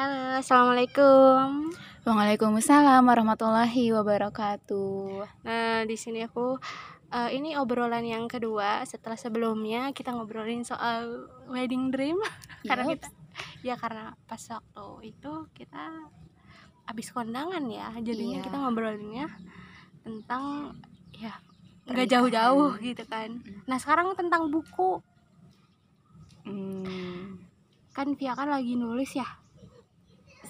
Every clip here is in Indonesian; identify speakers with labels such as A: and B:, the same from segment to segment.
A: Halo, assalamualaikum.
B: Waalaikumsalam warahmatullahi wabarakatuh.
A: Nah, di sini aku uh, ini obrolan yang kedua setelah sebelumnya kita ngobrolin soal wedding dream karena
B: Yups.
A: kita ya karena pas waktu itu kita habis kondangan ya jadinya
B: Iya.
A: kita ngobrolinnya tentang ya nggak jauh-jauh gitu kan nah sekarang tentang buku
B: Hmm,
A: kan Via kan lagi nulis ya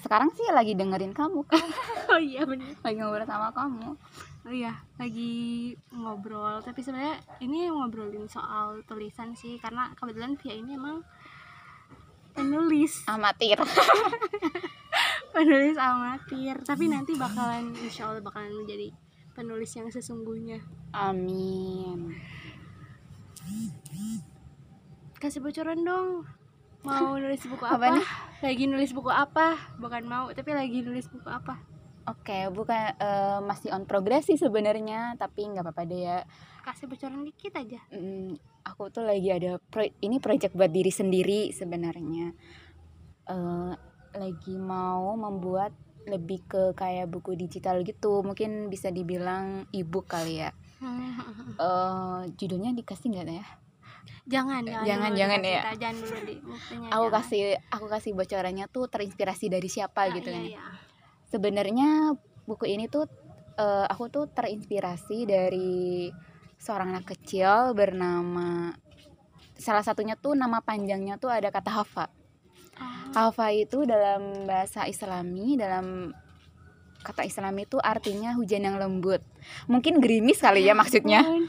B: sekarang sih lagi dengerin kamu,
A: oh iya bener
B: lagi ngobrol sama kamu.
A: Oh iya, lagi ngobrol. Tapi sebenarnya ini ngobrolin soal tulisan sih, karena kebetulan Via ini emang penulis,
B: Amatir.
A: penulis amatir. Tapi nanti bakalan, insya Allah bakalan menjadi penulis yang sesungguhnya.
B: Amin.
A: Kasih bocoran dong. Mau nulis buku
B: Apa
A: apa?
B: nih?
A: Lagi nulis buku apa? Bukan mau, tapi lagi nulis buku apa?
B: Oke, bukan eh, masih on progress sih sebenarnya, tapi nggak apa-apa deh ya.
A: Kasih bocoran dikit aja.
B: Hmm, aku tuh lagi ada pro- ini project buat diri sendiri sebenarnya. Eh, lagi mau membuat lebih ke kayak buku digital gitu, mungkin bisa dibilang ebook kali ya. Eh, judulnya dikasih nggak ya?
A: Jangan, jangan,
B: Jangan,
A: dulu
B: jangan ya.
A: Jangan dulu di
B: aku
A: jangan.
B: kasih aku kasih bocorannya tuh terinspirasi dari siapa
A: Ah,
B: gitu
A: iya,
B: kan
A: iya.
B: sebenarnya buku ini tuh eh, aku tuh terinspirasi dari seorang anak kecil bernama salah satunya tuh nama panjangnya tuh ada kata hafa
A: Oh.
B: hafa itu dalam bahasa islami dalam kata islami itu artinya hujan yang lembut mungkin gerimis kali ya maksudnya
A: ampun.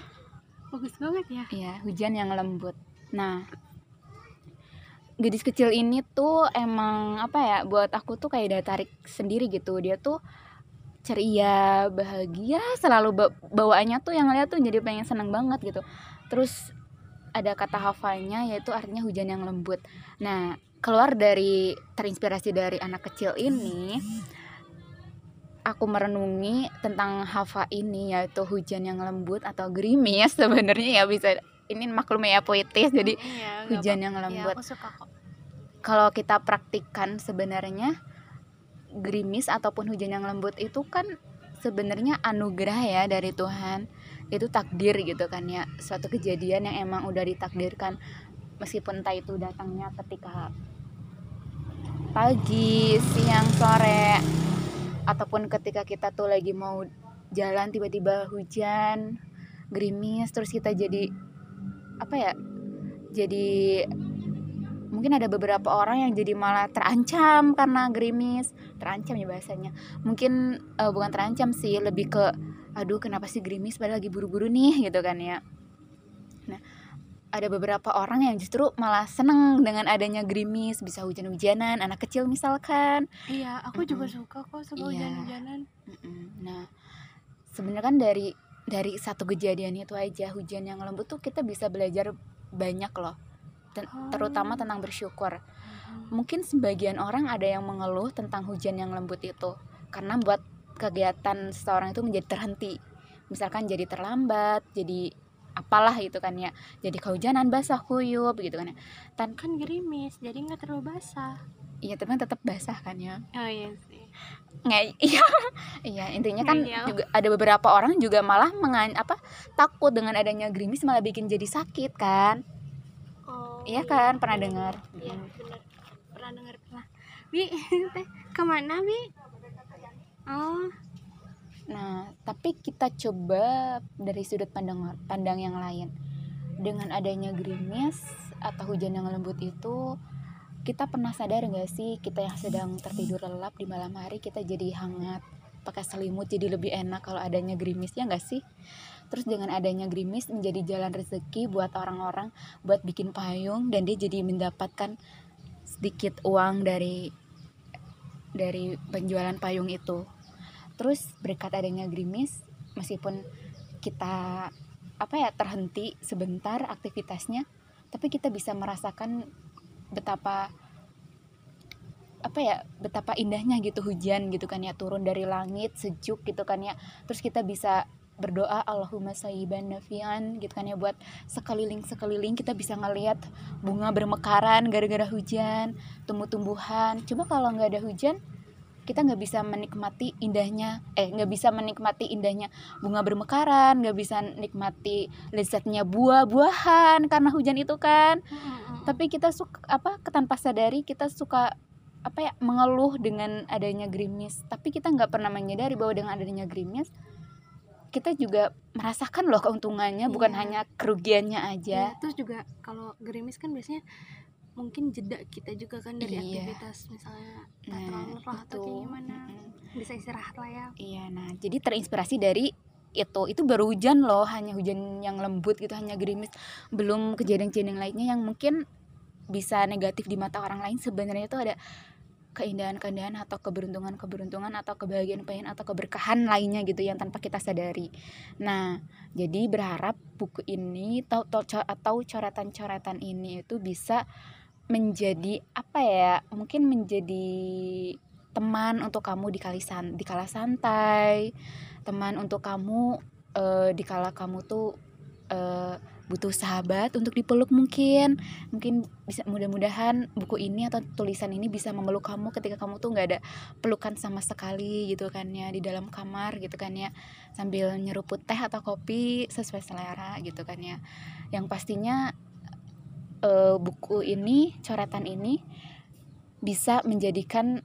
A: Bagus banget ya
B: Iya, hujan yang lembut. Nah, gadis kecil ini tuh emang apa ya? Buat aku tuh kayak daya tarik sendiri gitu. Dia tuh ceria, bahagia, selalu ba- bawaannya tuh yang lihat tuh jadi pengen seneng banget gitu. Terus ada kata hafalnya yaitu artinya hujan yang lembut. Nah, keluar dari terinspirasi dari anak kecil ini, aku merenungi tentang hafa ini yaitu hujan yang lembut atau gerimis sebenarnya ya bisa ini maklum ya puitis. Jadi
A: nggak
B: hujan yang
A: Iya,
B: lembut.
A: aku suka kok.
B: Kalau kita praktikkan sebenarnya gerimis ataupun hujan yang lembut itu kan sebenarnya anugerah ya dari Tuhan. Itu takdir gitu kan ya. Suatu kejadian yang emang udah ditakdirkan. Meskipun entah itu datangnya ketika pagi siang sore ataupun ketika kita tuh lagi mau jalan tiba-tiba hujan gerimis terus kita jadi apa ya jadi mungkin ada beberapa orang yang jadi malah terancam karena gerimis. Terancam ya bahasanya. Mungkin eh, bukan terancam sih lebih ke aduh kenapa sih gerimis? Padahal lagi buru-buru nih gitu kan ya. Nah ada beberapa orang yang justru malah seneng dengan adanya gerimis bisa hujan-hujanan anak kecil misalkan
A: iya aku juga
B: Mm-mm.
A: suka kok sama
B: Iya.
A: hujan-hujanan
B: Mm-mm. Nah, sebenarnya kan dari dari satu kejadian itu aja hujan yang lembut tuh kita bisa belajar banyak loh, Ten- terutama
A: Oh.
B: tentang bersyukur. Mungkin sebagian orang ada yang mengeluh tentang hujan yang lembut itu karena buat kegiatan seseorang itu menjadi terhenti. Misalkan jadi terlambat, jadi apalah itu kan ya. Jadi kehujanan basah kuyup gitu kan ya. Tan
A: kan gerimis jadi nggak terlalu basah
B: iya tapi kan tetap basah kan ya.
A: oh iya sih
B: nggak iya iya intinya kan
A: Ngeyel.
B: juga ada beberapa orang juga malah mengan apa takut dengan adanya gerimis malah bikin jadi sakit kan
A: oh
B: Iya kan, pernah dengar.
A: iya benar pernah dengar pernah bi teh ke mana bi oh
B: nah tapi kita coba dari sudut pandang pandang yang lain. Dengan adanya gerimis atau hujan yang lembut itu kita pernah sadar nggak sih kita yang sedang tertidur lelap di malam hari kita jadi hangat pakai selimut jadi lebih enak kalau adanya gerimis ya nggak sih? Terus dengan adanya gerimis menjadi jalan rezeki buat orang-orang buat bikin payung dan dia jadi mendapatkan sedikit uang dari dari penjualan payung itu terus berkat adanya gerimis meskipun kita apa ya terhenti sebentar aktivitasnya tapi kita bisa merasakan betapa apa ya betapa indahnya gitu hujan gitu kan ya turun dari langit sejuk gitu kan ya. Terus kita bisa berdoa Allahumma sayyiban nafian gitu kan ya buat sekeliling sekeliling kita bisa ngelihat bunga bermekaran gara-gara hujan tumbuh-tumbuhan. Coba kalau nggak ada hujan kita nggak bisa menikmati indahnya eh nggak bisa menikmati indahnya bunga bermekaran nggak bisa nikmati lezatnya buah-buahan karena hujan itu kan. Tapi kita suka apa tanpa sadari kita suka apa ya mengeluh dengan adanya gerimis. Tapi kita nggak pernah menyadari bahwa dengan adanya gerimis kita juga merasakan loh keuntungannya bukan
A: Iya.
B: hanya kerugiannya
A: Ya,
B: aja
A: terus juga kalau gerimis kan biasanya mungkin jeda kita juga kan dari
B: Iya.
A: aktivitas misalnya
B: Nah,
A: terlalu lelah atau kayak gimana
B: Mm-mm.
A: bisa istirahat lah ya
B: Iya, nah jadi terinspirasi dari itu itu baru hujan loh hanya hujan yang lembut gitu hanya gerimis belum kejadian-kejadian lainnya yang mungkin bisa negatif di mata orang lain sebenarnya itu ada keindahan-keindahan atau keberuntungan-keberuntungan atau kebahagiaan-kebahagiaan atau keberkahan lainnya gitu yang tanpa kita sadari. Nah, jadi berharap buku ini atau atau coretan-coretan ini itu bisa menjadi apa ya? Mungkin menjadi teman untuk kamu di kali san di kala santai, teman untuk kamu eh, di kala kamu tuh eh, butuh sahabat untuk dipeluk mungkin mungkin bisa mudah-mudahan buku ini atau tulisan ini bisa memeluk kamu ketika kamu tuh nggak ada pelukan sama sekali gitu kan ya di dalam kamar gitu kan ya sambil nyeruput teh atau kopi sesuai selera gitu kan ya yang pastinya eh, buku ini coretan ini bisa menjadikan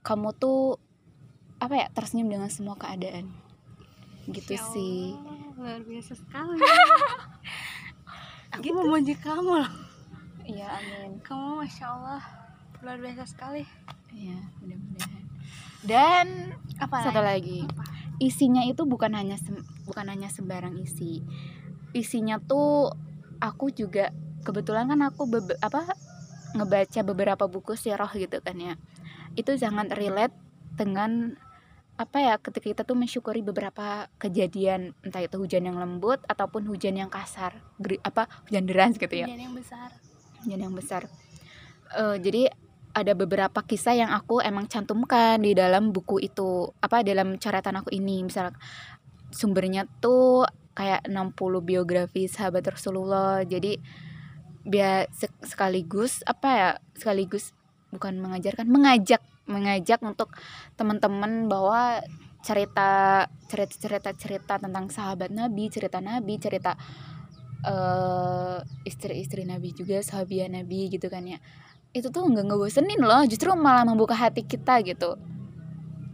B: kamu tuh apa ya tersenyum dengan semua keadaan gitu
A: Ya
B: sih
A: Allah, luar biasa sekali aku memuji kamu loh
B: iya amin
A: kamu masya Allah luar biasa sekali
B: Iya, mudah-mudahan. Dan
A: apa
B: satu
A: lagi?
B: lagi,
A: Apa?
B: isinya itu bukan hanya sem- bukan hanya sembarang isi. Isinya tuh aku juga kebetulan kan aku bebe- apa ngebaca beberapa buku sirah gitu kan ya. Itu sangat relate dengan apa ya ketika kita tuh mensyukuri beberapa kejadian entah itu hujan yang lembut ataupun hujan yang kasar geri- apa hujan deras gitu ya.
A: Hujan yang besar.
B: Hujan yang besar. Eh, jadi ada beberapa kisah yang aku emang cantumkan di dalam buku itu apa dalam coretan aku ini. Misal sumbernya tuh kayak 60 biografi sahabat Rasulullah. Jadi biar sek- sekaligus apa ya sekaligus bukan mengajarkan mengajak mengajak untuk teman-teman bahwa cerita cerita cerita cerita tentang sahabat Nabi cerita Nabi cerita eh istri-istri Nabi juga sahabiah Nabi gitu kan ya. Itu tuh nggak ngebosenin loh justru malah membuka hati kita gitu.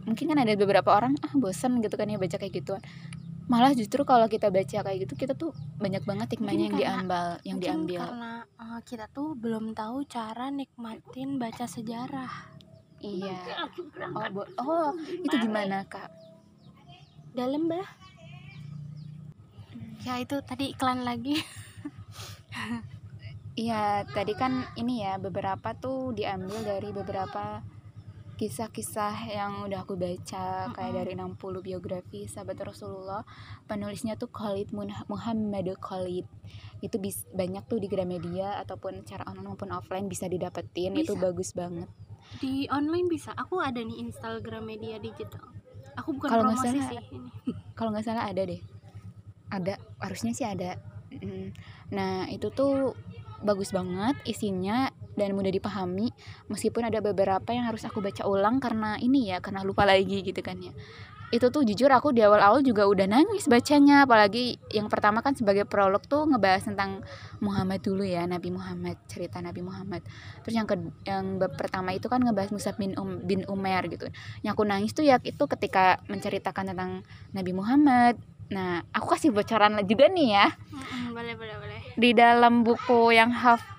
B: Mungkin kan ada beberapa orang ah bosen gitu kan ya baca kayak gituan malah justru kalau kita baca kayak gitu kita tuh banyak banget hikmahnya yang diambil yang diambil.
A: karena eh, kita tuh belum tahu cara nikmatin baca sejarah.
B: Iya. Oh, bo- oh itu gimana kak?
A: Dalam bah ya itu tadi iklan lagi.
B: Iya, tadi kan ini ya beberapa tuh diambil dari beberapa kisah-kisah yang udah aku baca kayak dari 60 biografi sahabat Rasulullah. Penulisnya tuh Khalid Muhammad Khalid. Itu bis, banyak tuh di Gramedia ataupun cara online maupun offline bisa didapetin. Itu
A: Bisa.
B: bagus banget.
A: di online bisa aku ada nih Instagram media digital aku bukan
B: Kalau nggak salah-
A: sih ini
B: Kalau nggak salah ada deh. Ada, harusnya sih ada. Nah, itu tuh bagus banget isinya dan mudah dipahami meskipun ada beberapa yang harus aku baca ulang karena ini ya karena lupa lagi gitu kan ya. Itu tuh jujur aku di awal-awal juga udah nangis bacanya apalagi yang pertama kan sebagai prolog tuh ngebahas tentang Muhammad dulu ya Nabi Muhammad cerita Nabi Muhammad. Terus yang ke yang bab pertama itu kan ngebahas Musa bin um, bin Umar gitu. Yang aku nangis tuh ya itu ketika menceritakan tentang Nabi Muhammad. Nah aku kasih bocoran juga nih ya.
A: Boleh boleh boleh.
B: Di dalam buku yang haf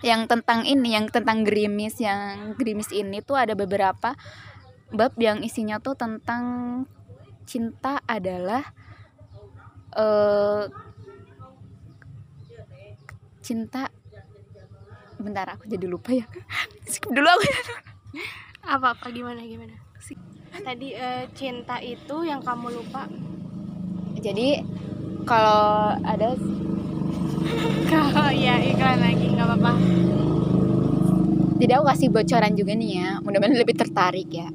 B: yang tentang ini yang tentang gerimis yang gerimis ini tuh ada beberapa bab yang isinya tuh tentang cinta adalah eh cinta bentar aku jadi lupa ya. Skip dulu aku.
A: Apa apa gimana gimana? Tadi eh, cinta itu yang kamu lupa?
B: Jadi kalau ada
A: kalau ya iklan lagi nggak apa-apa.
B: Jadi aku kasih bocoran juga nih ya, mudah-mudahan lebih tertarik ya.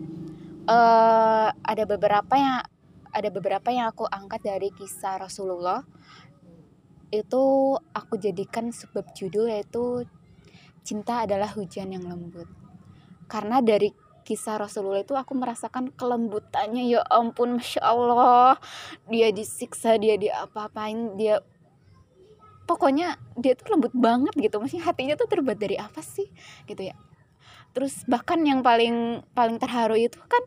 B: eh ada beberapa yang ada beberapa yang aku angkat dari kisah Rasulullah. Itu aku jadikan sebab judul yaitu cinta adalah hujan yang lembut. Karena dari kisah Rasulullah itu aku merasakan kelembutannya. Ya ampun masya Allah. Dia disiksa dia diapa-apain dia pokoknya dia tuh lembut banget gitu. Maksudnya hatinya tuh terbuat dari apa sih? Gitu ya. Terus bahkan yang paling paling terharu itu kan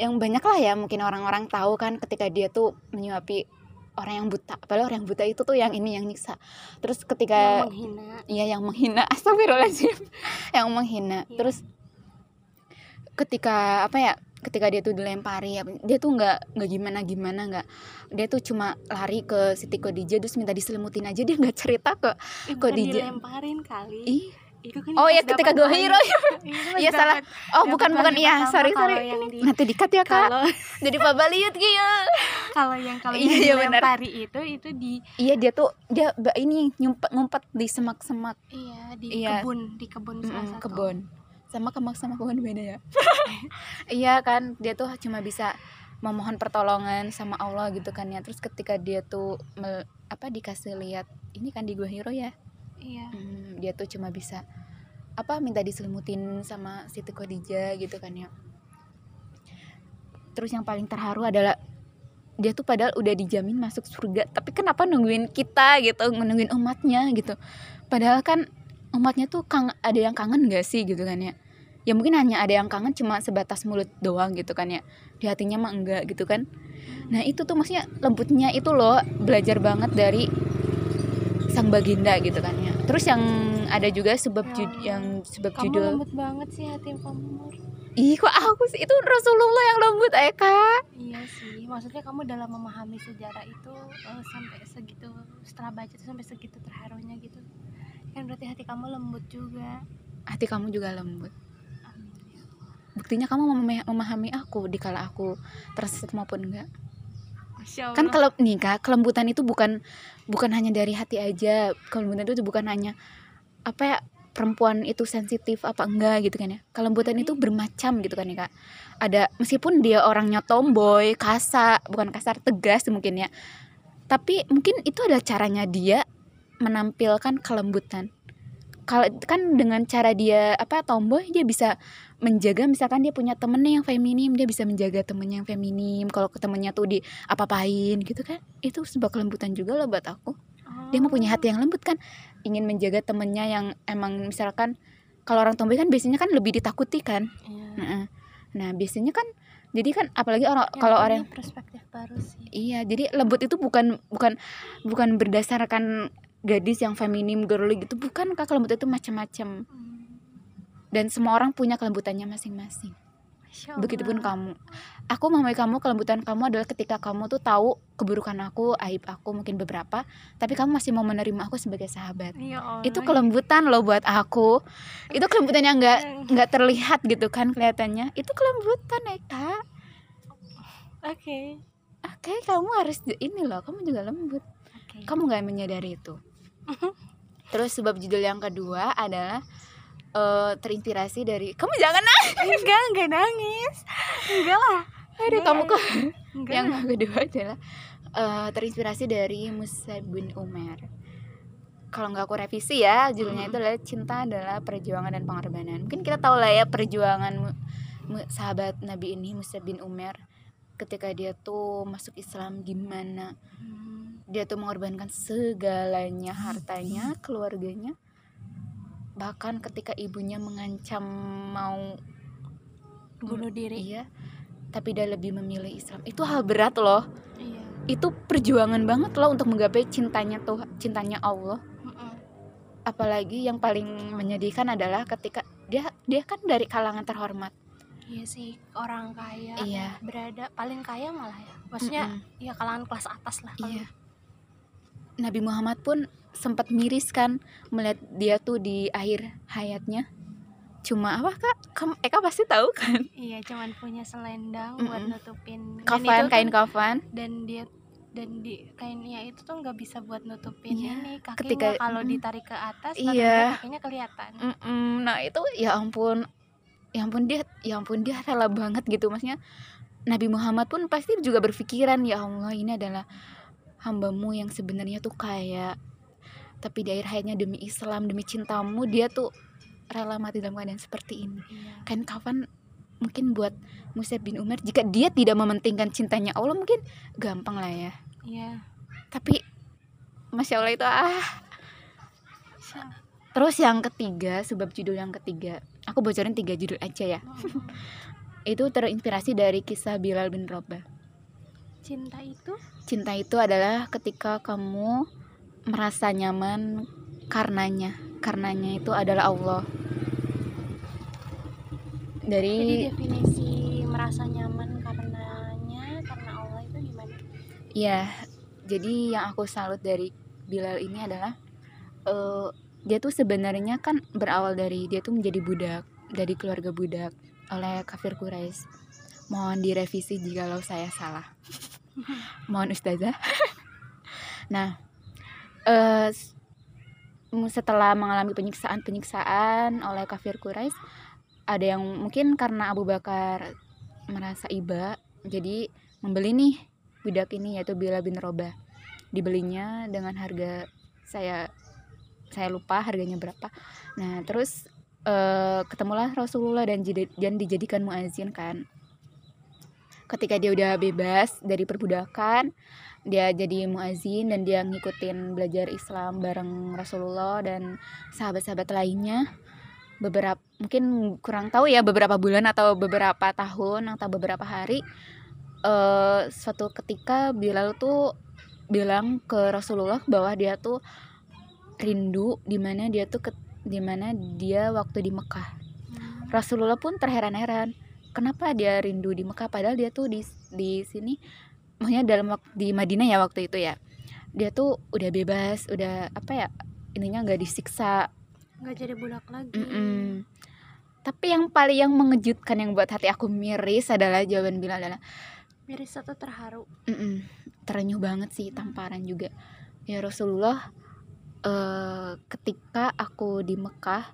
B: yang banyak lah ya mungkin orang-orang tahu kan ketika dia tuh menyuapi orang yang buta. Padahal orang yang buta itu tuh yang ini yang nyiksa. Terus ketika
A: yang menghina.
B: Iya yang menghina. Astagfirullahaladzim. Yang menghina.
A: Iya.
B: terus ketika apa ya ketika dia tuh dilempari apa- dia tuh nggak nggak gimana gimana nggak. Dia tuh cuma lari ke Siti Khadijah terus minta diselimutin aja dia nggak cerita ke
A: Eh,
B: di-
A: dilemparin kali.
B: Ih.
A: Itu kan
B: oh ya ketika gue hero.
A: Iya,
B: Iya, salah. oh bukan bukan iya sorry sorry.
A: di-
B: nanti dikat ya kak.
A: kalau
B: jadi pabaliut gitu
A: kalau yang kalau
B: Iya,
A: yang
B: iya,
A: dilempari itu itu di
B: iya dia tuh dia ini ngumpet ngumpet di semak-semak.
A: Iya di
B: Iya.
A: kebun di kebun salah
B: Mm-mm,
A: satu.
B: kebun sama kemak sama kebun beda ya? Iya kan dia tuh cuma bisa memohon pertolongan sama Allah gitu kan ya. Terus ketika dia tuh mel- apa dikasih lihat ini kan di gua hero ya?
A: Iya.
B: Hmm, dia tuh cuma bisa apa minta diselimutin sama Siti Khadijah gitu kan ya. Terus yang paling terharu adalah dia tuh padahal udah dijamin masuk surga tapi kenapa nungguin kita gitu nungguin umatnya gitu. Padahal kan umatnya tuh kang ada yang kangen gak sih gitu kan ya? Ya mungkin hanya ada yang kangen cuma sebatas mulut doang gitu kan ya. Di hatinya mah enggak gitu kan. Nah itu tuh maksudnya lembutnya itu loh belajar banget dari sang baginda gitu kan ya. Terus yang ada juga sebab
A: Ya
B: jud-
A: Allah.
B: yang sebab
A: kamu
B: judul
A: lembut banget sih hati kamu
B: ih kok aku sih? Itu Rasulullah yang lembut Eka
A: iya sih maksudnya kamu dalam memahami sejarah itu eh, sampai segitu setelah baca tuh sampai segitu terharunya gitu kan berarti hati kamu lembut juga.
B: Hati kamu juga lembut. Buktinya kamu memahami, memahami aku dikala aku tersesat maupun enggak. Kan kalau nih kak kelembutan itu bukan bukan hanya dari hati aja. Kelembutan itu bukan hanya apa ya perempuan itu sensitif apa enggak gitu kan ya. Kelembutan itu bermacam gitu kan ya kak. Ada meskipun dia orangnya tomboy kasar bukan kasar tegas mungkin ya. Tapi mungkin itu adalah caranya dia menampilkan kelembutan. Kalau kan dengan cara dia apa tomboy dia bisa menjaga misalkan dia punya temennya yang feminim dia bisa menjaga temennya yang feminim. Kalau ke temennya tuh di apa-apain gitu kan itu sebuah kelembutan juga loh buat aku. Dia mau punya hati yang lembut kan ingin menjaga temennya yang emang misalkan kalau orang tomboy kan biasanya kan lebih ditakuti kan.
A: Iya.
B: Nah, nah biasanya kan jadi kan apalagi orang
A: Yang
B: kalau orang
A: perspektif baru sih.
B: Iya jadi lembut itu bukan bukan bukan berdasarkan gadis yang feminim girly gitu bukan kak lembut itu macam-macam. Dan semua orang punya kelembutannya masing-masing. Begitupun kamu. Aku memahami kamu kelembutan kamu adalah ketika kamu tuh tahu keburukan aku aib aku mungkin beberapa tapi kamu masih mau menerima aku sebagai sahabat.
A: Ya Allah.
B: itu kelembutan loh buat aku. Itu kelembutan yang nggak nggak terlihat gitu kan kelihatannya. Itu kelembutan Eka
A: oke.
B: Oke kamu harus ini loh kamu juga lembut.
A: Oke.
B: Kamu nggak menyadari itu terus sebab judul yang kedua adalah eh, terinspirasi dari kamu jangan nangis.
A: Enggak enggak nangis. Enggak lah.
B: Aduh,
A: Enggak,
B: kamu kok
A: enggak
B: yang kedua adalah eh, terinspirasi dari Musa bin Umar. Kalau nggak aku revisi ya judulnya itu adalah cinta adalah perjuangan dan pengorbanan. Mungkin kita tahu lah ya perjuangan sahabat Nabi ini Musa bin Umar. Ketika dia tuh masuk Islam gimana?
A: Hmm.
B: Dia tuh mengorbankan segalanya hartanya keluarganya. Bahkan ketika ibunya mengancam mau
A: bunuh diri.
B: Iya tapi dia lebih memilih Islam. Itu hal berat loh.
A: Iya.
B: Itu perjuangan banget loh untuk menggapai cintanya tuh cintanya Allah.
A: Mm-mm.
B: apalagi yang paling menyedihkan adalah ketika dia dia kan dari kalangan terhormat.
A: Iya sih orang kaya
B: Iya.
A: berada paling kaya malah ya. Maksudnya
B: Mm-mm.
A: ya kalangan kelas atas lah kalau
B: iya Nabi Muhammad pun sempat miris kan melihat dia tuh di akhir hayatnya. Cuma apa kak? Kamu Eka pasti tahu kan?
A: Iya cuman punya selendang buat
B: Mm-mm.
A: nutupin. Dan
B: kafan kain kafan.
A: dan dia dan di kainnya itu tuh nggak bisa buat nutupin
B: Iya,
A: ini. Kakinya
B: ketika-
A: kalau
B: mm-mm.
A: ditarik ke atas
B: Iya.
A: kakinya kelihatan.
B: Mm-mm, nah itu ya ampun ya ampun dia ya ampun dia rela banget gitu. Maksudnya Nabi Muhammad pun pasti juga berpikiran ya Allah ini adalah hambamu yang sebenarnya tuh kaya. Tapi di akhir hayatnya demi Islam demi cintamu dia tuh rela mati dalam keadaan seperti ini.
A: Iya.
B: kan kapan mungkin buat Musab bin Umar jika dia tidak mementingkan cintanya Allah mungkin gampang lah ya.
A: Iya.
B: tapi masya Allah itu ah. Terus yang ketiga sebab judul yang ketiga aku bocorin tiga judul aja ya.
A: Mm-mm.
B: itu terinspirasi dari kisah Bilal bin Rabah
A: Cinta itu?
B: Cinta itu adalah ketika kamu merasa nyaman karenanya. Karenanya itu adalah Allah.
A: Jadi
B: dari
A: definisi merasa nyaman karenanya karena Allah itu gimana?
B: ya jadi yang aku salut dari Bilal ini adalah eh, dia tuh sebenarnya kan berawal dari dia tuh menjadi budak dari keluarga budak oleh kafir Quraisy. Mohon direvisi jikalau saya salah mohon ustazah. Nah s- setelah mengalami penyiksaan penyiksaan oleh kafir Quraisy ada yang mungkin karena Abu Bakar merasa iba jadi membeli nih budak ini yaitu Bilal bin Robah. Dibelinya dengan harga saya saya lupa harganya berapa. Nah terus eh, ketemulah Rasulullah dan dan dijadikan muazin kan ketika dia udah bebas dari perbudakan dia jadi muazin dan dia ngikutin belajar Islam bareng Rasulullah dan sahabat-sahabat lainnya. Beberapa mungkin kurang tahu ya beberapa bulan atau beberapa tahun atau beberapa hari eh suatu ketika Bilal tuh bilang ke Rasulullah bahwa dia tuh rindu di mana dia tuh ke, di mana dia waktu di Mekah.
A: Hmm.
B: Rasulullah pun terheran-heran kenapa dia rindu di Mekah padahal dia tuh di di sini maksudnya dalam waktu di Madinah ya waktu itu ya dia tuh udah bebas udah apa ya intinya nggak disiksa
A: nggak jadi budak lagi.
B: Mm-mm. tapi yang paling yang mengejutkan yang buat hati aku miris adalah jawaban Bilal adalah
A: Miris atau terharu?
B: Mm-mm. terenyuh banget sih tamparan juga ya Rasulullah eh ketika aku di Mekah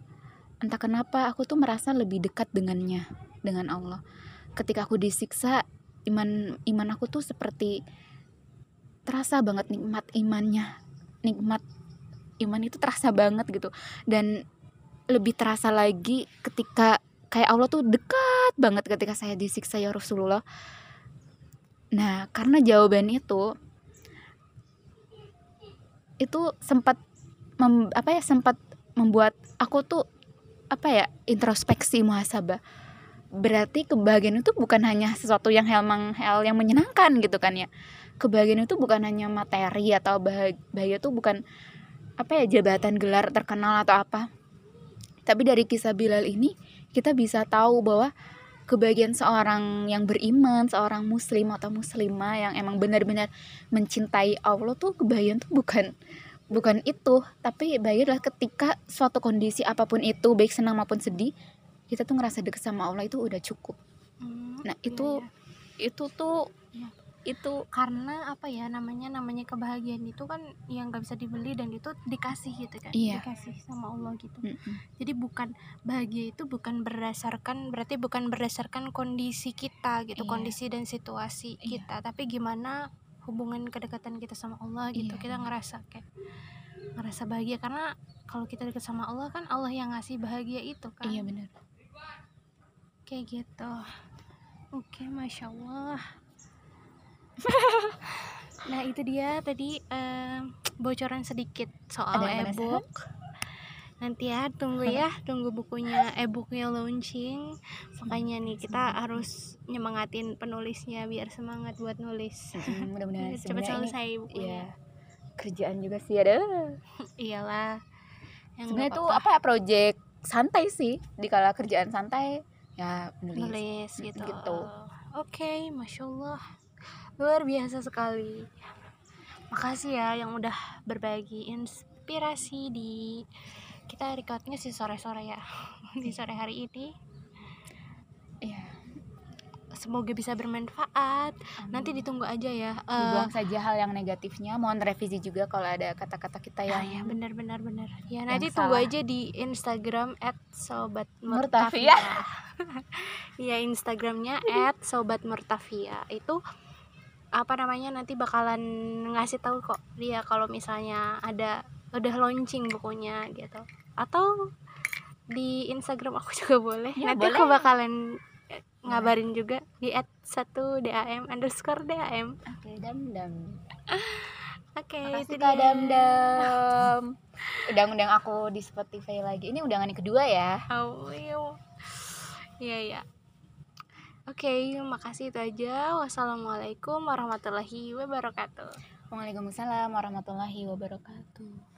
B: entah kenapa aku tuh merasa lebih dekat dengannya dengan Allah. Ketika aku disiksa iman iman aku tuh seperti terasa banget nikmat imannya. Nikmat iman itu terasa banget gitu. Dan lebih terasa lagi ketika kayak Allah tuh dekat banget ketika saya disiksa ya Rasulullah. Nah, karena jawaban itu itu sempat mem- apa ya sempat membuat aku tuh apa ya introspeksi muhasabah. Berarti kebahagiaan itu bukan hanya sesuatu yang hal, hal yang menyenangkan gitu kan ya. Kebahagiaan itu bukan hanya materi atau bahag- bahagia itu bukan apa ya jabatan gelar terkenal atau apa. Tapi dari kisah Bilal ini kita bisa tahu bahwa kebahagiaan seorang yang beriman, seorang muslim atau muslimah yang emang benar-benar mencintai Allah tuh kebahagiaan tuh bukan bukan itu, tapi bahagia adalah ketika suatu kondisi apa pun itu, baik senang maupun sedih, kita tuh ngerasa deket sama Allah itu udah cukup.
A: Hmm,
B: Nah,
A: iya,
B: itu
A: iya.
B: itu tuh
A: Iya.
B: itu
A: karena apa ya namanya namanya kebahagiaan itu kan yang nggak bisa dibeli dan itu dikasih gitu kan
B: Iya.
A: dikasih sama Allah gitu
B: mm-mm.
A: jadi bukan bahagia itu bukan berdasarkan berarti bukan berdasarkan kondisi kita gitu
B: Iya.
A: kondisi dan situasi
B: Iya.
A: kita tapi gimana hubungan kedekatan kita sama Allah gitu
B: Iya.
A: kita ngerasa kayak ngerasa bahagia karena kalau kita dekat sama Allah kan Allah yang ngasih bahagia itu kan
B: iya benar.
A: Kayak gitu. Oke masya Allah. Nah itu dia tadi em, bocoran sedikit soal ebook. Nanti ya tunggu ya tunggu bukunya ebooknya launching. Makanya nih kita harus nyemangatin penulisnya biar semangat buat nulis.
B: Mudah-mudahan ini
A: selesai bukunya.
B: ya kerjaan juga sih ada.
A: iyalah. Yang
B: Sebenarnya tuh apa ya project santai sih di kala kerjaan santai ya nulis.
A: nulis gitu,
B: gitu.
A: oke masya Allah luar biasa sekali makasih ya yang udah berbagi inspirasi di kita recordnya sih sore-sore ya di sore hari ini. Semoga bisa bermanfaat nanti ditunggu aja ya eh,
B: dibuang saja hal yang negatifnya mohon revisi juga kalau ada kata-kata kita
A: ah,
B: yang
A: ya benar benar benar ya nanti tunggu
B: salah.
A: aja di Instagram at sobat.
B: Murtafiah.
A: ya Instagramnya @sobatmurtafia itu apa namanya nanti bakalan ngasih tahu kok dia kalau misalnya ada udah launching bukunya gitu atau di Instagram aku juga boleh
B: Ya,
A: nanti
B: boleh.
A: aku bakalan ngabarin juga di @1 dam underscore dam
B: oke dam dam
A: oke
B: makasih
A: itu dia.
B: dam dam udah undang aku di Spotify lagi ini undangan yang kedua ya
A: Oh, iya. Iya, iya. Oke, makasih itu aja. Wassalamualaikum warahmatullahi wabarakatuh.
B: Waalaikumsalam warahmatullahi wabarakatuh